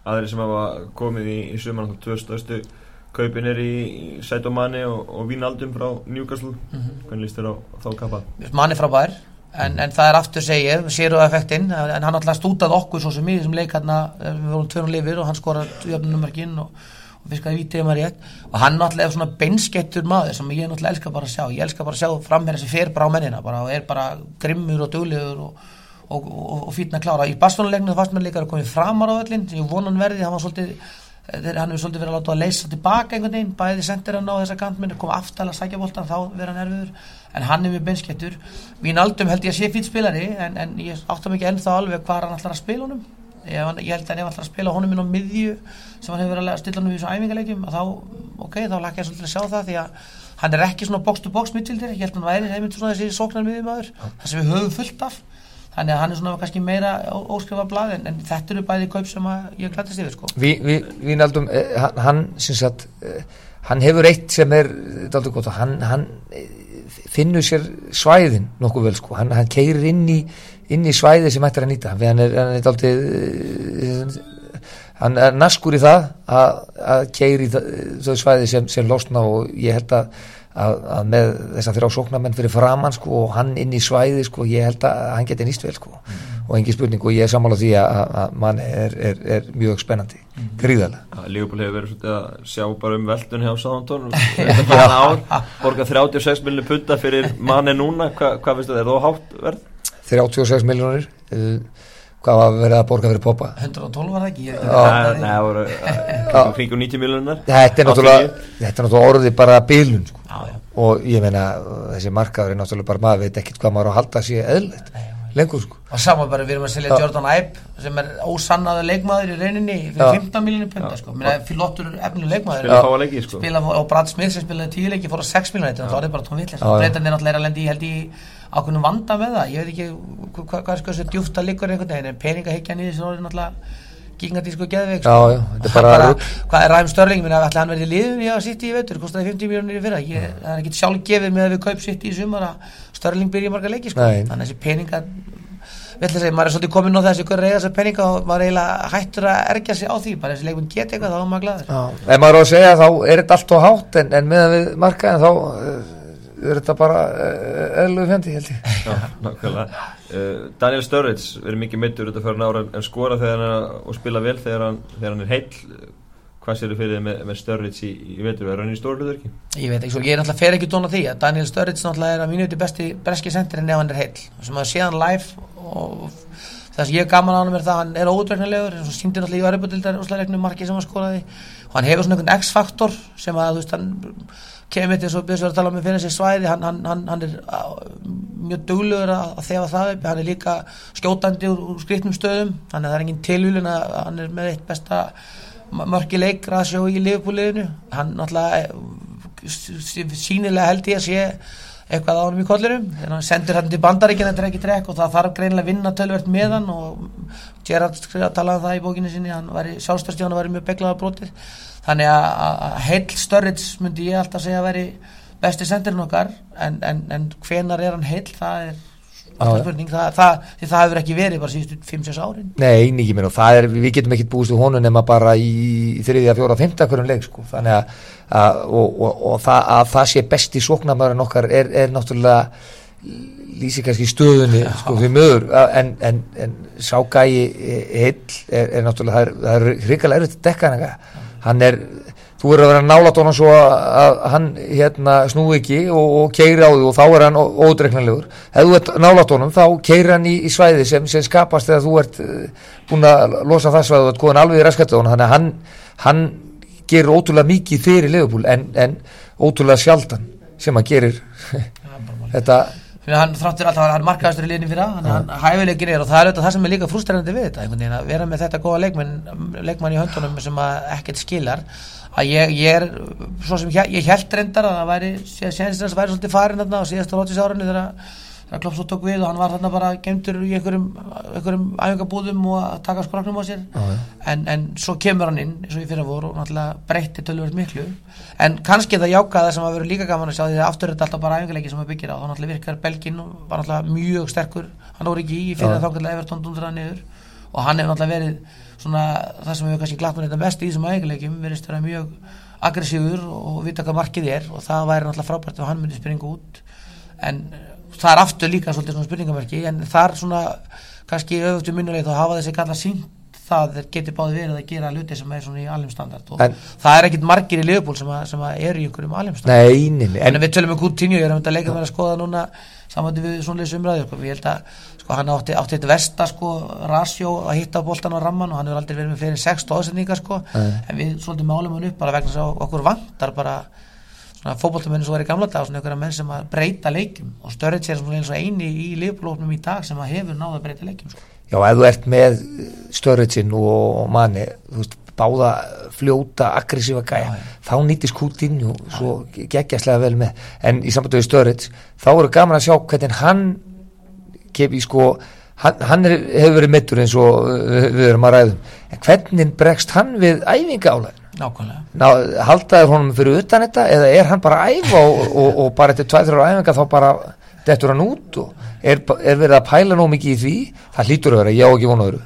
[SPEAKER 1] aðri sem hafa komið í, í sumar þá tvö stöðstu kaupin er í, Sætómanni og, og Vínaldum frá Newcastle. Hvernig líst þér á þá kappa?
[SPEAKER 2] manni frábær en, en það er aftur segið, séru effektinn en hann alltaf stútað okkur svo sem í þessum leik hérna, við vorum tvörnum lifir og hann skorar jöfnumörkin og, og fiskaði vítið maður rétt. Og hann náttúrulega er svona beinskettur maður sem ég náttúrulega elska bara að sjá. Ég elska bara að sjá framherja sem fer bara á mennina bara, og er bara grimmur og duglegur og, og, og, og fýtna klára. Í Barcelona-leiknum það fannst mér líka að komið framar á öllin ég vonan verði, hann var svolítið þeir, hann hefur svolítið verið að láta að leysa tilbaka einhvern veginn, bæði sendir hann á þessa kantminn koma aftæla að sækja boltan, þá vera hann erfiður. En hann er mjög beinskettur mín aldum held ég að sé fýtt spilari en, en ég áttam ekki ennþá alveg hvað hann ætlar að spila honum. Ég, ég held að hann ætlar að spila honum inn á miðju sem hann hefur verið að stilla honum í þessu æfingarleikjum þá, ok, þá lakka ég svolítið að sjá það því að hann er ekki svona box to box mittildir, ég held að hann væri heimilt svona þessi sóknar miðjumæður, það sem við höfum fullt af þannig að hann er svona kannski meira óskrifa blað en, en þetta eru bæði kaup sem ég glætist yfir sko.
[SPEAKER 3] Vi, vi, Vínaldum, eh, hann, hann, sagt, eh, hann hefur eitt sem er gott hann, hann eh, finnur sér svæðin nokkuð vel sko, hann, hann keirir inn í, inn í svæði sem ættir að nýta hann er, er daldur eh, hann er naskur í það að, að keiri þau svæði sem, sem losna og ég held að að, að með þess að þrjá sóknarmenn fyrir framann sko, og hann inn í svæði sko, ég held að hann geti nýst vel sko. mm. og engi spurning og ég er sammála því að, að mann er, er, er mjög spennandi mm. gríðarlega
[SPEAKER 1] Lífból hefur verið svona að sjá bara um veldun hjá Sáðantón borga 36 miljonir punta fyrir manni núna, Hva, hvað finnst það, er það hátt verð?
[SPEAKER 3] 36 miljonir uh, hvað var verið að borga fyrir poppa?
[SPEAKER 2] 112 var það ekki?
[SPEAKER 1] Það voru kring 90 miljonar
[SPEAKER 3] Þetta er náttúrulega orðið bara bílun sko. og ég meina þessi markaður er náttúrulega bara maður veit ekkert hvað maður á að halda sér eðlert lengur sko.
[SPEAKER 2] Og saman bara við erum að selja Jordan Ibe sem er ósannaða leikmaður í reyninni fyrir 15 miljonir punta sko. Er flottur efnileg leikmaður
[SPEAKER 1] sko.
[SPEAKER 2] spila og Brad Smith sem spilaði 10 leiki fór á 6 miljonir þetta er bara tón vill breytan er náttúrulega að lendi held í ákveðnum vanda með það. Ég veit ekki er þessu djúft að líkur einhvern veginn en peningahyggjan í þessu orði náttúrulega gigantísku geðveik
[SPEAKER 3] sko.
[SPEAKER 2] hvað er ræðum störling? Minn að ætla hann verið í liðum já, sitt í veitur, kostiði 50 miljónir í fyrra? Ég, það er ekki sjálf gefið með að við kaup sitt í sumar að störling byrja marga leiki sko. þannig að þessi peninga Segja, maður er svolítið komin á þessu reyða þessar peninga og maður er eiginlega hættur að ergja sig á því. Bara þessi leikun geti eitthvað þá er maður gladur
[SPEAKER 3] Ef maður á að segja þá er þetta allt og hátt en, en meðan við markaðin þá er þetta bara eðluðu fjandi held ég.
[SPEAKER 1] Já, nákvæmlega. Uh, Daniel Sturridge verið mikið mittur þetta fyrir nára en skora þegar hann og spila vel þegar hann, þegar hann er heill. Hvað sér þið fyrir með, með Sturridge í, í vetur? Er hann í stórluður ekki?
[SPEAKER 2] Ég veit ekki, svo, ég er náttúrulega fer ekki dóna því að Daniel Sturridge náttúrulega er að mínu viti besti breski sendirinn ef hann er heill. Sem að sé hann live og það sem ég gaman á hann er það að hann er óutverknarlegur eins og síndir náttúrulega í kemur til þess að að tala um að finna sér svæði hann, hann, hann, hann er mjög dugluður að þefa það upp. Hann er líka skjótandi úr, úr skrifnum stöðum. Þannig að það er engin tilvílun að hann er með eitt besta mörgileik rasjó í liðbúliðinu hann náttúrulega sínilega held ég að sé eitthvað á hann í kollurum þannig að hann sendur hann til bandaríkina er ekki trekk og það þarf greinilega að vinna tölvert með hann og Gerard talaði um það í bókinu sinni hann var í sjálfstörstjónu og var mjög beglað á brotið. Þannig að heil störrits myndi ég alltaf segja að veri besti sendirinn okkar en, en, en hvenar er hann heil það er alltaf spurning. Það, það, því það hefur ekki verið bara síðustu 5-6 árin.
[SPEAKER 3] Nei, mér og það er, við getum ekki búist úr honum nema bara í þriðja, fjóra, fymta hverjum leik sko, þannig að, að og, og, og það, að það sé besti sóknarmæðurinn okkar er, er náttúrulega lýsi kannski stöðunni sko því mögur en, en, en ságægi heil er, er náttúrulega, það er hrikalega erfitt að dekka hann eitthvað. Hann er, þú verður að vera nálat á hann svo að hann hérna snú ekki og, og keiri á því og þá er hann ódreiknanlegur, ef þú ert nálat á hann þá keiri hann í, í svæði sem, sem skapast þegar þú ert uh, búin að losa það svæði og ert góðan alveg í raskættu á hann þannig að hann, hann gerir ótrúlega mikið fyrir leifupúl en, en ótrúlega sjaldan sem hann gerir þetta
[SPEAKER 2] Fyrir hann þráttur alltaf að hann markaðastur í liðin fyrir að hann hæfilegir er og það er auðvitað það sem er líka frústærandi við þetta einhvern veginn að vera með þetta góða leikmann leikmann í höndunum sem ekkert skilar að ég, ég er svo sem ég, ég held reyndar að það væri séðast að væri svolítið farin þarna á síðasta rótis árunni þegar þegar Klopp svo tók við og hann var þarna bara gemtur í einhverjum, einhverjum æfingabúðum og að taka skraknum á sér.
[SPEAKER 3] Ah,
[SPEAKER 2] en, en svo kemur hann inn eins og ég fyrir að voru og náttúrulega breytti tölvöld miklu. En kannski það jákaða sem að vera líka gaman að sjá því að aftur er þetta alltaf bara æfingalegi sem að byggja á. Þá náttúrulega virkar Belgin og var náttúrulega mjög sterkur. Hann voru ekki í fyrir ah. að þá Evertón dundur hann niður. Og hann hefur náttúrulega verið svona það sem hefur kannski glatt með þetta mest í þessum æfingalegum verist að vera mjög aggressífur og vita hvað markið er. Og það væri náttúrulega frábært ef hann myndi springa út. En það er aftur líka svolítið svona spurningamörki en það er svona kannski auðvitað minnulegð að hafa þessi kalla sínt það geti báði verið að gera hluti sem er svona í alheimstandard og
[SPEAKER 3] En-
[SPEAKER 2] það er ekkit margir í Liverpool sem, að, sem að eru í einhverjum alheimstandard
[SPEAKER 3] Nei, nei, nei,
[SPEAKER 2] en
[SPEAKER 3] en
[SPEAKER 2] við tölum um Coutinho, ég er um þetta leika með að skoða núna samvætti við svonleis umræður sko. ég held að sko, hann átti, átti eitt versta sko, rasjó að hitta boltan á ramman og hann hefur aldrei verið með fleiri 6 stóðsendingar sko. en við svolítið málum hann upp bara vegna þess að okkur vantar bara svona fótboltamenni svo er í gamla dag svona einhverja menn sem að breyta leikum og Störrits er svona eins og eini í liðbólóknum í dag sem að hefur náða að breyta leikum sko.
[SPEAKER 3] já, ef þú ert með Störriðsinn og manni, þú veist, báða fljóta, aggressífa gæja þá nýtist Kútin og svo geggjastlega vel með, en í sambandi við Störriðs þá eru gaman að sjá hvernig hann kepi sko hann, hann hefur verið mittur eins og við erum að ræðum, en hvernig bregst hann við
[SPEAKER 2] nákvæmlega
[SPEAKER 3] Ná, haldaður honum fyrir utan þetta eða er hann bara að æfa og, og, og bara eftir 2-3 æfinga þá bara dettur hann út og er, er verið að pæla nú mikið í því það hlýtur að vera, ég á ekki vonaður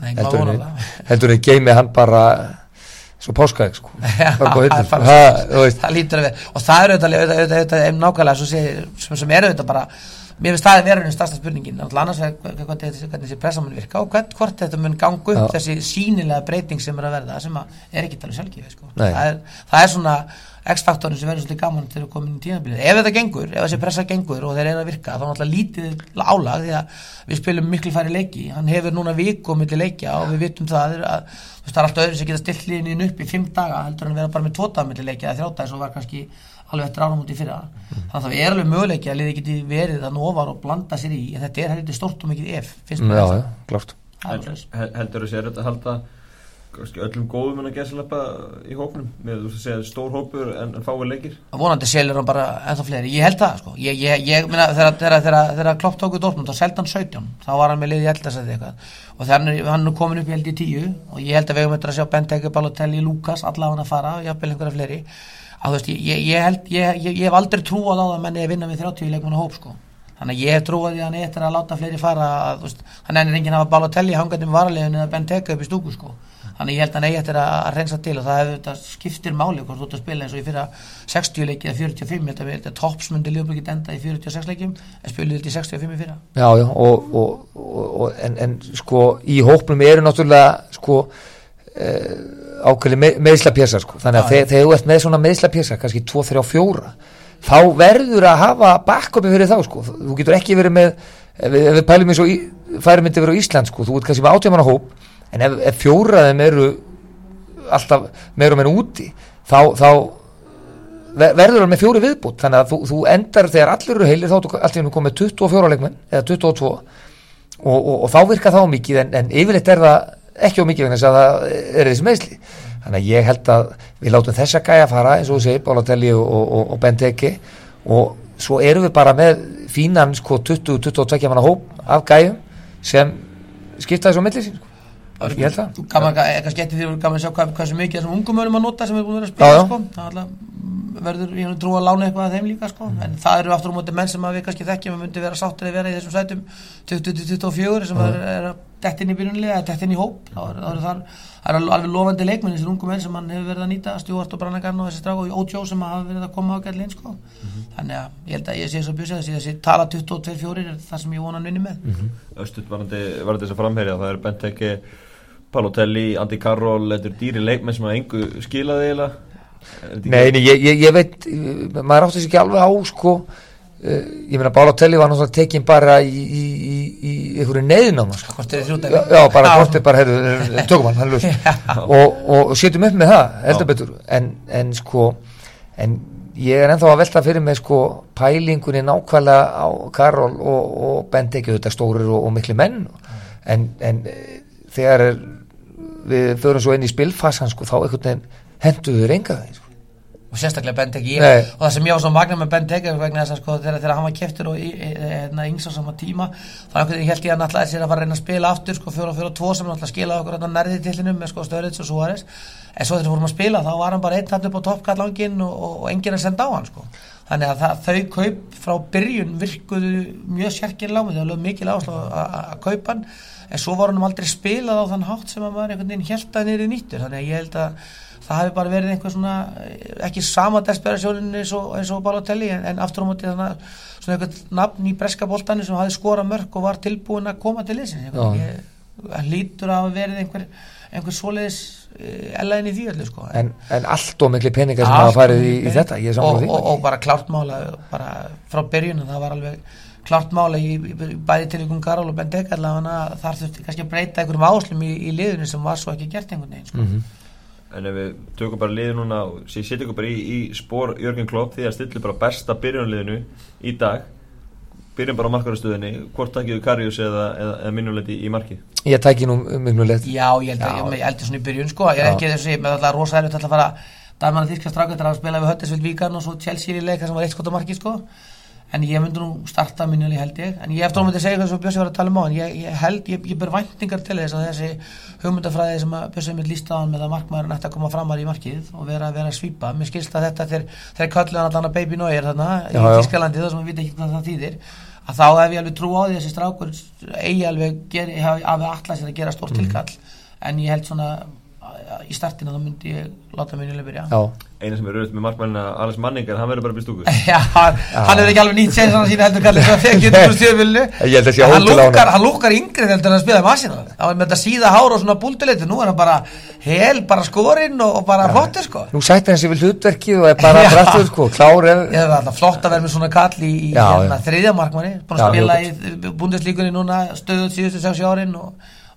[SPEAKER 3] heldur að geimi hann bara svo páskaðeg sko
[SPEAKER 2] Já, það er lítur að vera og það er auðvitað, nákvæmlega sem, sem er auðvitað bara mér finnst það að vera einu stærsta spurningin annars er hvernig, þessi- pressa mun virka og hvern, hvort þetta mun ganga upp
[SPEAKER 3] Já.
[SPEAKER 2] þessi sínilega breyting sem er að verða sem að er ekki talið sjálfgefi sko. Það, það er svona x-faktorin sem verður svolítið gaman til að koma inn í tíðanbilið ef þetta gengur, ef þessi pressa gengur og þeir eru að virka þá er náttúrulega lítið álag því að við spilum miklu færi leiki hann hefur núna viku milli leikja og við vitum það að það er alltaf öðru sem geta stilt liðinu upp í fimm daga heldur en vera bara með tóta milli leikja eða þrjáta eins og var kannski alveg eftir áramóti í fyrra. Þannig að það er alveg möguleiki að liði geti verið að ofar og blanda sér í en þetta er heldur stórt og mikið ef finnst mér
[SPEAKER 3] já, já, klart
[SPEAKER 1] heldur þú sér þetta að halda öllum góðum en að gæslepa í hópnum? Með þú segja stór hópur en, en fáið leikir.
[SPEAKER 2] Vonandi selur hann bara ennþá fleiri. Ég held það sko. Ég, ég, ég meina þegar, þegar, þegar, þegar Klopp tóku Dortmund þá seldi hann 17 þá var hann með liði eldasæði eitthvað. Og þegar hann er, hann komin upp í held í 10 og ég held að við höfum eftir að sjá Benteke, Balotelli, Lukas allavega hann að fara og jafnvel einhverja fleiri að þú veist ég, ég, held ég, ég, ég hef aldrei trúað á það að menni að vinna við 30 leikmanna hóp sko. Þannig að ég hef trúað að hann eftir að láta fleiri fara að, þú veist, hann er enginn að hafa Balotelli hangandi með varaliðinu eða Benteke upp í stúku sko. Þannig ég held að hann eigi eftir að, að reynsa til og það hefur þetta skiptir máli hvort þú ert að spila eins og í fyrra 60 leiki eða 45 ég held að við- þetta toppsmundi lífblikið enda í 46 leikjum en spiluðu þetta í 65 í fyrra.
[SPEAKER 3] Já, já, og, og, og en, en sko uh, ákveðli me, meðslapjessar sko, þannig að þegar þú ert með svona meðslapjessar, kannski 2, 3, 4 þá verður að hafa backupi fyrir þá sko, þú getur ekki verið með ef við, við pælum eins og færum myndi verið á Ísland sko, þú ert kannski með átjámanna hóp en ef, ef fjóraðum eru alltaf meira og meira úti þá, þá ver- verður hann með fjóri viðbútt þannig að þú, þú endar þegar allir eru heilir þá í hennu komið 24 leikmenn eða 22 og, og, og þá virka þá mikið en, en yfirleitt er það ekki á mikið vegna þess að það er þessi meðsli þannig að ég held að við látum þessa gæja fara eins og þú segir, Bálatelli og, og, og Benteke og svo erum við bara með fínan sko 20-22 manna hóp af gæjum sem skipta þessu á milli sín sko. ég held það
[SPEAKER 2] eitthvað skemmti því að gaman að sjá hvað, sem mikið þessum ungum mönnum að nota sem er búin að að
[SPEAKER 3] Já,
[SPEAKER 2] spila
[SPEAKER 3] já.
[SPEAKER 2] sko. það alltaf mm, verður, hef trú að lána eitthvað að þeim líka sko. en það eru aftur á móti menn sem við kannski þekkjum að myndi vera sáttir að vera í þessum sætum 20-24 sem er, er að dett inn í byrjunlega, eða dett inn í hóp þá er, þá er þar, það er alveg lofandi leikmenn þessir ungum menn sem hann hefur verið að nýta Stjórn og Brannagarn og þessi strák og Ótjó sem hafa verið að koma á gætlinn sko. þannig að ég held að ég sé svo bjössi þessi, þessi tala 22-4 er það sem ég vona hann vinni með.
[SPEAKER 1] Östut varandi, varandi þess að framherja það er Benteke, Palotelli, Andy Carroll þetta er dýri leikmenn sem að engu skilaði eiginlega. Þetta
[SPEAKER 3] Nei, nei ég, ég, ég veit maður átti sér ekki alveg á sko ég meina Bálatelli var náttúrulega tekin bara í, í, í, í einhverju neðináma sko. já, já, bara er bara, heyrðu, tökum hann, hann laus. Og, og setjum upp með það, heldur betur. En, en sko en ég er ennþá að velta fyrir mig sko pælingunni nákvæmlega á Karol og, og Bendeki þetta stórir og, og miklu menn. En, en eh, þegar er, við förum svo inn í spilfasan sko þá einhvern veginn henduður enga þeir sko.
[SPEAKER 2] Og sérstaklega Benteke ég,
[SPEAKER 3] Nei.
[SPEAKER 2] og það sem ég var svo magna með Benteke vegna þess að sko þegar, þegar hann var keftur og í- í- hérna, yngs á sama tíma þá held ég að hann ætlaði sér að fara að reyna að spila aftur sko fjóra fjóra tvo sem hann ætlaði að skila okkur hérna nærði tillinum með sko Störrits og Suárez. En svo þegar fórum að spila þá var hann bara einn hann upp á toppkallangin og, og, og enginn að senda á hann sko. Þannig að það, þau kaup frá byrjun virkuðu mjög á mig, það var mikil áslá að kaupa hann. En svo var hann aldrei spilað á þann hátt sem að maður einhvern veginn held að niður nýttur. Þannig að ég held að það hefði bara verið einhver svona ekki sama desperasjónin eins eins og Balotelli en, en aftur á móti að svona einhvern nafn í breska boltanu sem hafi skorað mörg og var tilbúin að koma til ég, hann lítur að hafa verið einhver, einhver svoleiðis ellaðin í því öllu sko
[SPEAKER 3] en, en allt og miklu peningar sem hafa farið í, í þetta
[SPEAKER 2] og, og, og bara klárt mála bara frá byrjun það var alveg klárt mála í, í, bæði til ykkur Garál og Bendek allavega þar þurfti kannski að breyta einhverjum áslum í, í liðinu sem var svo ekki gert einhvern veginn sko.
[SPEAKER 3] Mhm.
[SPEAKER 1] En ef við tökum bara liðið núna og sé- setjum ykkur bara í, í spór Jörgen Klopp því að stillu bara besta byrjunliðinu í dag byrjum bara á markarastöðinni hvort takkið Karius eða, eða, eða minnuleiti í markið?
[SPEAKER 3] Ég tæki nú miklu leitt
[SPEAKER 2] Já, ég held að ég, ég held svona í byrjun sko. Ég er ekki þessi, með alltaf rosa erfitt alltaf að fara dæman að þýrka strákvættir að spila við Höttisvild Víkarn og svo Chelsea í leik þar sem var eitt skot á marki sko en ég myndi nú starta minnuleg held ég. En ég eftir að myndi segja hvað svo Bjössi var að tala um á en ég, ég held, ég, ég ber væntingar til þess að þessi hugmyndafræði sem að Bjössi mitt líst á hann með að markmaðurinn ætti að koma framar í markið og vera, vera að svípa. Mér skilst að þetta köllu hann allan að baby Neuer þarna
[SPEAKER 3] Já,
[SPEAKER 2] í
[SPEAKER 3] já.
[SPEAKER 2] Þískalandi það sem við veit ekki hvað það þýðir. Að þá hef ég alveg trú á því að þessi strákur eigi alveg hafi, allað sér að gera stórt tilkall. En ég held svona í startinu þá myndi ég láta minnilega byrja.
[SPEAKER 3] Já,
[SPEAKER 1] eina sem er rauðt með markmannina Alex Manninger, hann verður bara upp í stúku
[SPEAKER 2] Já, hann, hann hefur ekki alveg nýtt sér svona sína heldur kallið að fekk getur úr stjöfullu
[SPEAKER 3] Ég held að sé
[SPEAKER 2] hann
[SPEAKER 3] ótrúlega
[SPEAKER 2] lúkar,
[SPEAKER 3] ánægður.
[SPEAKER 2] hann lúkar yngri heldur en að spila masina það var með þetta síða hár og svona búlduleitu nú er hann bara hel, bara skorinn og, og bara flottur sko.
[SPEAKER 3] Nú sætti hann sér við hlutverkið og er bara
[SPEAKER 2] Já.
[SPEAKER 3] frættur sko, klár ef,
[SPEAKER 2] Ég hef alltaf flott að vera með svona kall í, í
[SPEAKER 3] Já,
[SPEAKER 2] hérna,
[SPEAKER 3] já.
[SPEAKER 2] þriðja
[SPEAKER 3] Já,
[SPEAKER 2] að árin og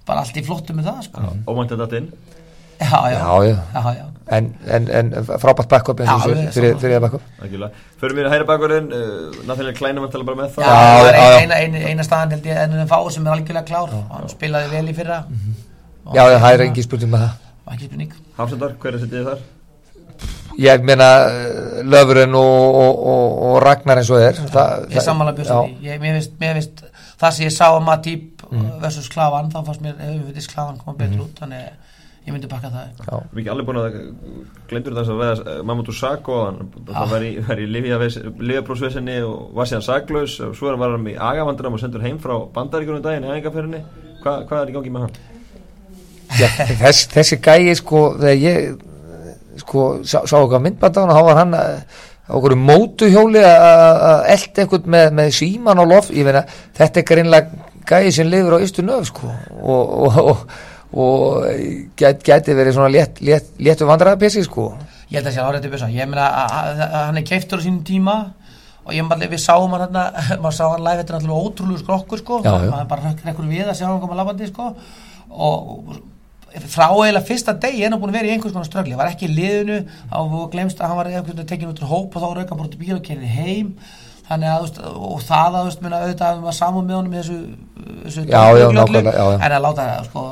[SPEAKER 2] bara allt í flottu með það sko.
[SPEAKER 1] ómænt þetta inn
[SPEAKER 2] já, já,
[SPEAKER 3] Já, já.
[SPEAKER 2] já, já.
[SPEAKER 3] en, en, en frábært backup eins og
[SPEAKER 2] Já,
[SPEAKER 3] þessu,
[SPEAKER 2] alveg
[SPEAKER 3] fyrir, það backup.
[SPEAKER 1] Algjörlega. Förum við að hæra bakurinn uh, Nathaniel Kleinum að tala bara með
[SPEAKER 2] Já,
[SPEAKER 1] það
[SPEAKER 2] það var
[SPEAKER 3] já, já.
[SPEAKER 2] eina, eina, eina staðan held ég ennum fáið sem er algjörlega klár. Og hann spilaði vel í fyrra. Og
[SPEAKER 3] já, það er engin spurning með það.
[SPEAKER 2] Ekki spurning.
[SPEAKER 1] Hafsendar, hver er sittið þar?
[SPEAKER 3] ég meina eh, Löfurinn og, og, og, og Ragnar eins og er. Það,
[SPEAKER 2] ég sammála
[SPEAKER 3] já,
[SPEAKER 2] björnsum ég, mér finnst, það sem ég sá að Matip
[SPEAKER 3] Mm.
[SPEAKER 2] versus Klavan þá fannst mér hefur við Klavan koma betur út þannig ég myndi bakka það
[SPEAKER 3] já,
[SPEAKER 1] Við erum ekki alveg búin að glemdur þess að veða Mamadou hann það var í, var í Livjaprósvesinni og var síðan saklaus. Og svo var hann í agavandunum og sendur heim frá bandaríkunum daginn í æfingarferðinni Hva, hvað er í gangi með hann?
[SPEAKER 3] já, þess, þessi gæi sko þegar ég sko sá, sá okkar myndband á hann þá var hann eh, á okkur mótuhjóli að elda eitthvað með, með síman og lof ég meina þetta er greinlega gæi sem lifur á ystu nöf sko. Og, og, og, og get, geti verið svona létt, létt, léttu vandræðapissi sko.
[SPEAKER 2] Ég held að sé árið til bjösa ég meina að, að, að hann er keiftur á sínum tíma og ég maður við sáum hann hérna maður sá hann live þetta er náttúrulega ótrúlega skrokkur sko.
[SPEAKER 3] Já,
[SPEAKER 2] maður bara rekkur við að sjá hann koma labandi sko. Og frá eiginlega fyrsta degi er hann búin að vera í einhvers konar ströggli. Var ekki í liðinu og glemst að hann var einhvern veginn tekin út úr hóp og þá rauka bara út í bíl og kerði heim. Þannig að og það að auðvitað að maður samúð með honum í þessu, þessu
[SPEAKER 3] já, já.
[SPEAKER 2] en að láta sko,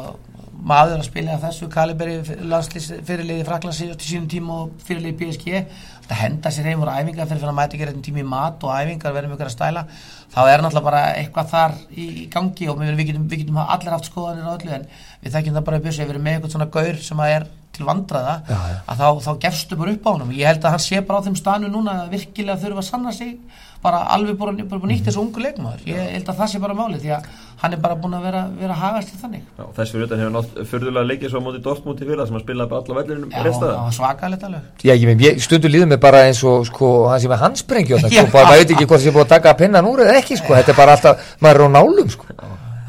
[SPEAKER 2] maður að spila þessu kaliberi landslýs fyrirliði Fraklands til sínum tíma og fyrirliði PSG það henda sér heim úr æfingar fyrir að mæta ekki einn tíma í mat og æfingar verðum ykkur að stæla. Þá er náttúrulega bara eitthvað þar í, í gangi og við, getum, við getum allir haft skoðanir á öllu en við þekkjum það bara í bjössu ef við erum með eitthvað svona gaur sem að er til vandraða
[SPEAKER 3] Já, já.
[SPEAKER 2] að þá, þá gefstu bara upp á honum. Ég held að hann sé bara á þeim stanu núna að virkilega þurfa að sanna sig bara alveg bara, bara nýtt þessu ungu leikmaður. Ég held að það sé bara máli því að hann er bara búin að vera, vera að hagast til þannig.
[SPEAKER 1] Já, þess fyrir utan hefur nátt fyrðulega leikið svo á móti Dortmund í fyrra sem hann spilaði bara alla vellinum
[SPEAKER 2] Já, það var svakalegt alveg.
[SPEAKER 3] Já, ég, mein, ég stundu líður mig bara eins og sko, hann sem er handsprengju sko,
[SPEAKER 2] Já.
[SPEAKER 3] maður veit ekki hvort það sé búið að taka pinnan úr eða ekki sko, þetta er bara alltaf, maður er á nálum sko,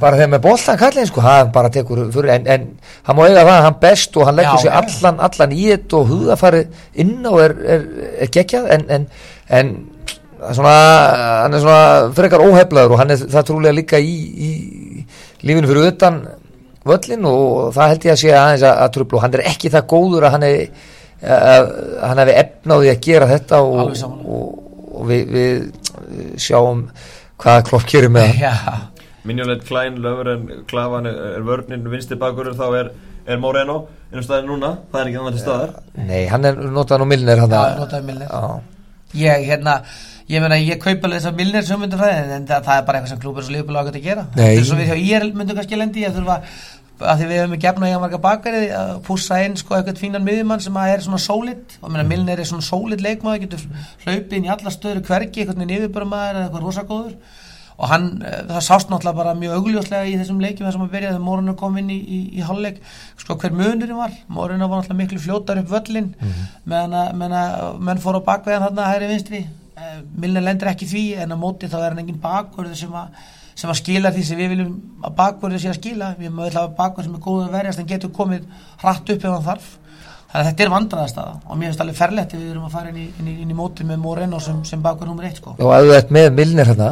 [SPEAKER 3] bara þegar með boltan kallin sko, hann bara tekur fyrir, en, en hann má eiga það, hann best og hann leggur
[SPEAKER 2] já.
[SPEAKER 3] allan, allan í þetta og hugðafarið inn og er, er, er geggjað, en, en, en það svona, hann er svona frekar óheflaður og hann er það trúlega líka í, í lífinu fyrir utan völlin og það held ég að sé aðeins að, að trublu og hann er ekki það góður að hann er að hann hefði efnaði að gera þetta og, og, og við, við sjáum hvað klopp gerir með hann
[SPEAKER 1] Minjónleit Klein, Löfren, Klavan er, er vörnin, vinsti bakurur þá er, er Moreno innum staðin núna, það er ekki annað til staðar.
[SPEAKER 3] Nei, hann er notað nú Milner hann
[SPEAKER 2] Já,
[SPEAKER 3] að-
[SPEAKER 2] notaði Milner.
[SPEAKER 3] Já.
[SPEAKER 2] ég hérna ég meina ég kaupa alveg þessar milnir sömundafræði en það, það er bara eitthvað sem klúpur og lífbúlega ágætt að gera. Er svo við hjá IR myndum kannski lendi að þurfa að því við hefum ekki efna í að marga bakari að pússa inn sko eitthvað fínan miðjumann sem að er svona sólid og meina Milner er svona sólid leikmaður getur hlaupið inn í alla stöður hvergi eitthvað nýðurbörmaður eða eitthvað rosagóður og hann, eh, það sást náttúrulega bara mjög augljóslega í þessum leikjum þessum að byrja þegar Morinu kom inn í, í, í hálfleik. Sko hver munurinn var, Morinu var náttúrulega miklu fljótar upp völlin meðan að meðan að menn fór á bakveðan þarna hægri vinstri. Eh, Milner lendir ekki því en á móti þá er hann engin bakverður sem að sem að skila því sem við viljum að bakverði sé að skila. Við mögum að bakverði sem er góð að verjast en getur komið hratt upp ef hann þarf. Þannig að þetta er vandraðastaða og mér finnst alveg ferlegt ef við erum að fara inn í, í, í móti með Moreno sem, sem bakverð nummer eitt sko.
[SPEAKER 3] og ef þú ert með Milner hérna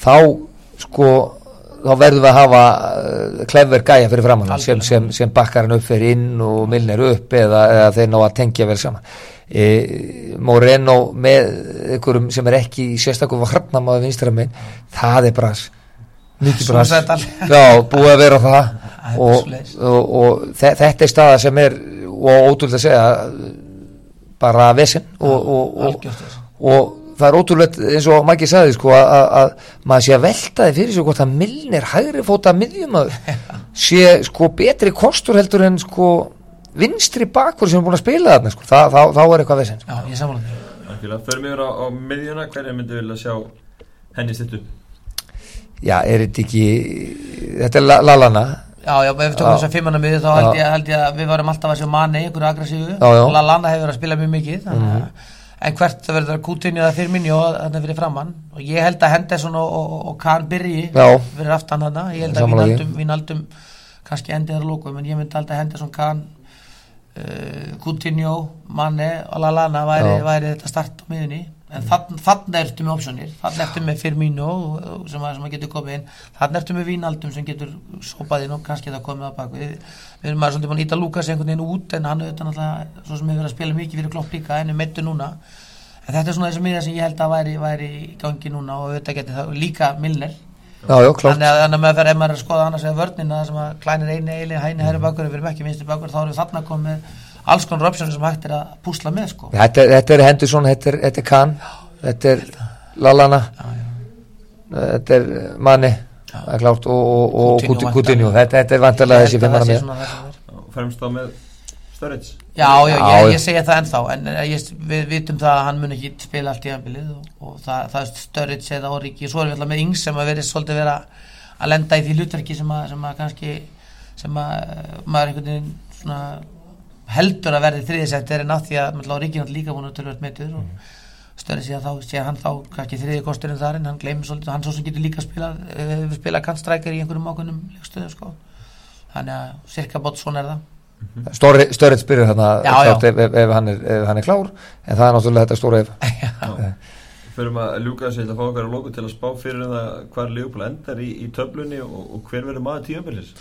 [SPEAKER 3] þá sko þá verðum við að hafa uh, klefver gæja fyrir framann sem, sem, sem bakkar hann upp fyrir inn og Milner upp eða, eða þeir ná að tengja vel saman. E, Moreno með einhverjum sem er ekki í sérstaklega varnamáði vinstra minn það er bras. Mikið bras. já, búið að vera það. Og, og, og þe þetta er staða sem er og ótrúlega að segja bara vesen og, og, það er ótrúlega eins og Maggi sagði sko að, að, að maður sé að velta þið fyrir sig hvort að Milner hægri fóta miðjumöður sé sko betri kostur heldur en sko vinstri bakur sem er búin að spila þarna sko. Þa, þá, þá er eitthvað vesen
[SPEAKER 2] Já, ég
[SPEAKER 1] Algjörlega, förum yfir á, á miðjuna, hverja myndi vilja sjá henni upp?
[SPEAKER 3] já, er þetta ekki þetta er la- Lallana
[SPEAKER 2] Já, já, ef við tökum
[SPEAKER 3] Já.
[SPEAKER 2] þess að fimmana miður þá held ég, held ég að við varum alltaf að sjá manni, einhverju aggressífu. Lallana hefur verið að spila mjög mikið þannig, að- en hvert það verður kútinni eða fyrir minni og þarna fyrir framann og ég held að Henderson og, og, og byrji
[SPEAKER 3] Já.
[SPEAKER 2] fyrir aftan þarna ég held að. Vínaldum, Vínaldum kannski endið þar að lókum en ég myndi alltaf Henderson, Kahn uh, Coutinho, Manne og Lallana væri, væri þetta start á miðunni en þann, þann ertu með optionir þann ertu með Firmino sem, að, sem að getur komið inn. Þann ertu með Vínaldum sem getur sopað inn og kannski það komið að bak við, við erum maður svolítið búin að íta Lukas einhvern veginn út en hann auðvitað náttúrulega svo sem hefur verið að spila mikið fyrir klopp líka en er meittu núna. En þetta er svona þessi miða sem ég held að væri, væri í gangi núna og auðvitað geti það líka Milner. Þannig að, þannig að maður fer, ef maður er að skoða annars eða vörnina sem að klænir eini eili, hæni alls konar optionir sem hægt er að púsla með sko.
[SPEAKER 3] þetta, er- þetta er Henderson, þetta er, þetta er Kahn þetta er Lallana. Þetta er Manni það er klárt og, og, og
[SPEAKER 2] Coutinho
[SPEAKER 3] þetta, þetta er vantarlega þessi fimmana með.
[SPEAKER 1] Já, Fremst þá með Sturridge.
[SPEAKER 2] Já, já,
[SPEAKER 3] Já,
[SPEAKER 2] ég,
[SPEAKER 3] já.
[SPEAKER 2] ég segja það ennþá en eh, ég, við vitum það að hann mun ekki spila allt í anbilið og, og það, það er Störrits eða Origi. Svo erum við alltaf með Ings sem að verið svolítið vera að lenda í því hlutverki sem að, sem að kannski sem að eh, maður einhvern veginn svona heldur að verði þriðisættir en að því að er líka búin að tölvöld metur og Störrits sé, þá, sé hann þá kannski þriði kosturinn þar en hann gleymir svolítið hann svo sem getur líka spila, uh, spila kantstrækir í einhverjum ákveðnum leikstöðum sko. þannig að cirka bótt svona er það.
[SPEAKER 3] Störrits byrjar þarna
[SPEAKER 2] Já,
[SPEAKER 3] klárt
[SPEAKER 2] já.
[SPEAKER 3] ef, ef, ef, hann er, ef hann er klár en það er náttúrulega þetta stóra ef.
[SPEAKER 1] Förum að ljúka ætla að fá okkar að lóku til að spá fyrir um það hvar Leopold endar í, í töflunni og, og hver verður maður tíðanbyrðis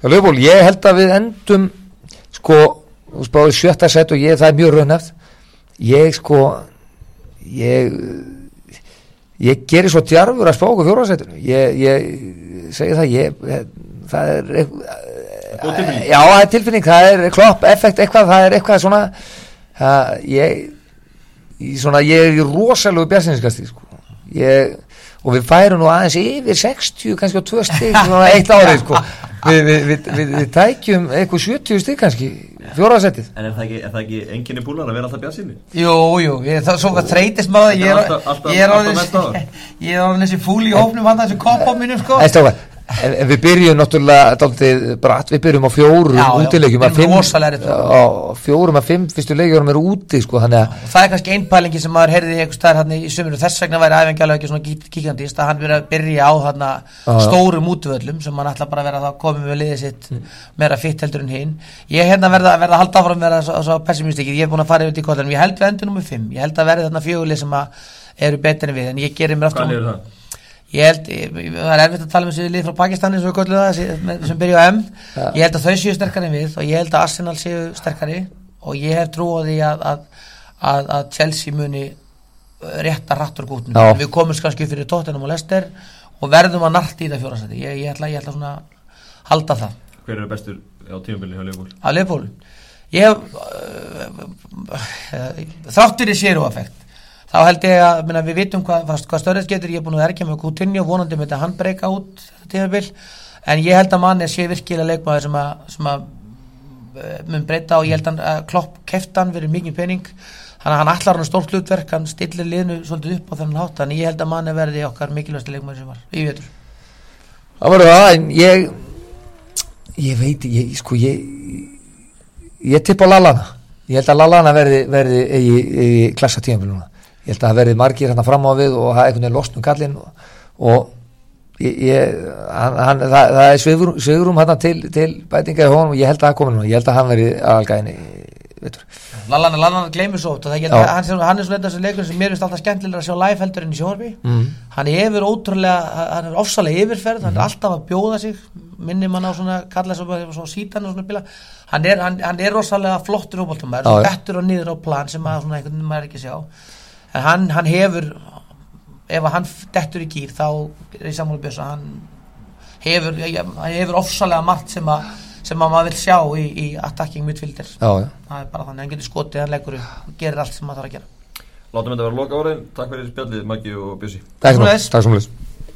[SPEAKER 3] Já, Leopold, ég held að við endum sko, þú spáði sjötta set og ég, það er mjög raunhæft ég sko ég ég gerir svo djarfur að spá okkur fjórasettinu ég, ég segi það ég, það er
[SPEAKER 1] tilfinning.
[SPEAKER 3] já, það er tilfinning, það er klopp, effekt, eitthvað, það er eitthvað svona það, ég svona, ég er í rosalegu bjarsinskasti sko. ég, og við færum nú aðeins yfir 60 kannski á tvö svona eitt árið sko. við, við, við, við tækjum eitthvað 70 stík kannski fjóraðsettið
[SPEAKER 1] En er það ekki, er það ekki enginni búlan að vera alltaf bjarsinni?
[SPEAKER 2] Jú, jú, ég, það svo að þreytist maður ég er, er
[SPEAKER 1] á það.
[SPEAKER 2] er þessi fúl í hófnum hann þessi kopp á mínum sko
[SPEAKER 3] En strákar, en, en við byrjum náttúrulega dálítið bratt, við byrjum á fjórum útilegjum að fimm. fjórum. Að fimm fyrstu leikjurum er úti sko, þannig að
[SPEAKER 2] og það er kannski einpælingi sem maður heyrði einhvers staðar hann í sömur þess vegna væri æfingjalega ekki svona kíkandist að hann verið að byrja á
[SPEAKER 3] já.
[SPEAKER 2] stórum útvöllum sem hann ætla bara að vera að koma með liðið sitt
[SPEAKER 3] Mm.
[SPEAKER 2] meira fitt heldur en hinn. Ég er hérna verða, verða að halda áfram að vera svo, svo pessimistikir, ég er búin að fara yfir til kollanum ég held við endur nummið 5, ég held að verði þarna fjögulið sem að eru betur en við en ég gerir mér aftur
[SPEAKER 1] Hvað er það?
[SPEAKER 2] Ég held, ég, það er erfitt að tala um þessi lið frá Pakistani sem við köllum það, sem byrja á M
[SPEAKER 3] Ja.
[SPEAKER 2] ég held að þau séu sterkari en við og ég held að Arsenal séu sterkari og ég hef trú á því að, að, að, að Chelsea muni uh, rétta rattur gútnum
[SPEAKER 3] Já.
[SPEAKER 2] við komumst kannski fyrir Tottenham og Leicester og verðum að narta í það fjórastætti ég, ég, ætla, ég ætla svona að halda það
[SPEAKER 1] Hver er bestur á tímabili hjá Leopold?
[SPEAKER 2] að Leopold ég hef uh, uh, þráttur í séru effekt þá held ég að minna, við vitum hvað, hvað, störðið getur ég er búin að erkja með Coutinho vonandi myndi hann breyka út þetta tímabil. En ég held að manni sé virkilega leikmaður sem að, sem að uh, mun breyta og ég held að Klopp keftan verið mikið pening. Þannig að hann allar hann stórt hlutverk hann stillir liðnu svolítið upp á þennan hátt þannig ég held að manni verði okkar mikilvægsti leikmaður sem var í vetur.
[SPEAKER 3] Það var það en ég ég veit, ég, sko ég ég tipp á Lallana. Ég held að Lallana verði, verði í, í klassa núna ég held að það verði margir hérna fram á við og það er einhvern veginn losnum kallinn og, og ég, ég, hann, hann, það, það er svigurum, svigurum hann til, til bætinga í honum og ég held að það komi núna, ég held að hann veri aðalgæðinni.
[SPEAKER 2] Lallan, Lallan gleymur svo oft og hann, hann er svona þessi leikur sem mér finnst alltaf skemmtilega að sjá live heldur en í sjónvarpi
[SPEAKER 3] Mm.
[SPEAKER 2] hann hefur ótrúlega, hann er ofsalega yfirferð hann
[SPEAKER 3] Mhm.
[SPEAKER 2] er alltaf að bjóða sig minnir mann á svona, kalla svo, svo sítan og svona bila, hann er, hann, hann er rosalega flottur hópaltumæður,
[SPEAKER 3] Já,
[SPEAKER 2] svo
[SPEAKER 3] já.
[SPEAKER 2] bettur og niður á plan sem að svona einhvern veginn maður ekki sjá en hann, hann hefur ef hann dettur í gýr þá er í sammála bjösa hann hefur, hann hefur ofsalega margt sem að sem að maður vil sjá í, í attacking midfielder.
[SPEAKER 3] Já, já.
[SPEAKER 2] það er bara þannig, hann getur skotið, hann leggur upp og gerir allt sem maður þarf að gera.
[SPEAKER 1] Látum þetta vera loka orðin Takk fyrir spjallið Maggi og Bjössi.
[SPEAKER 3] Takk svo mjög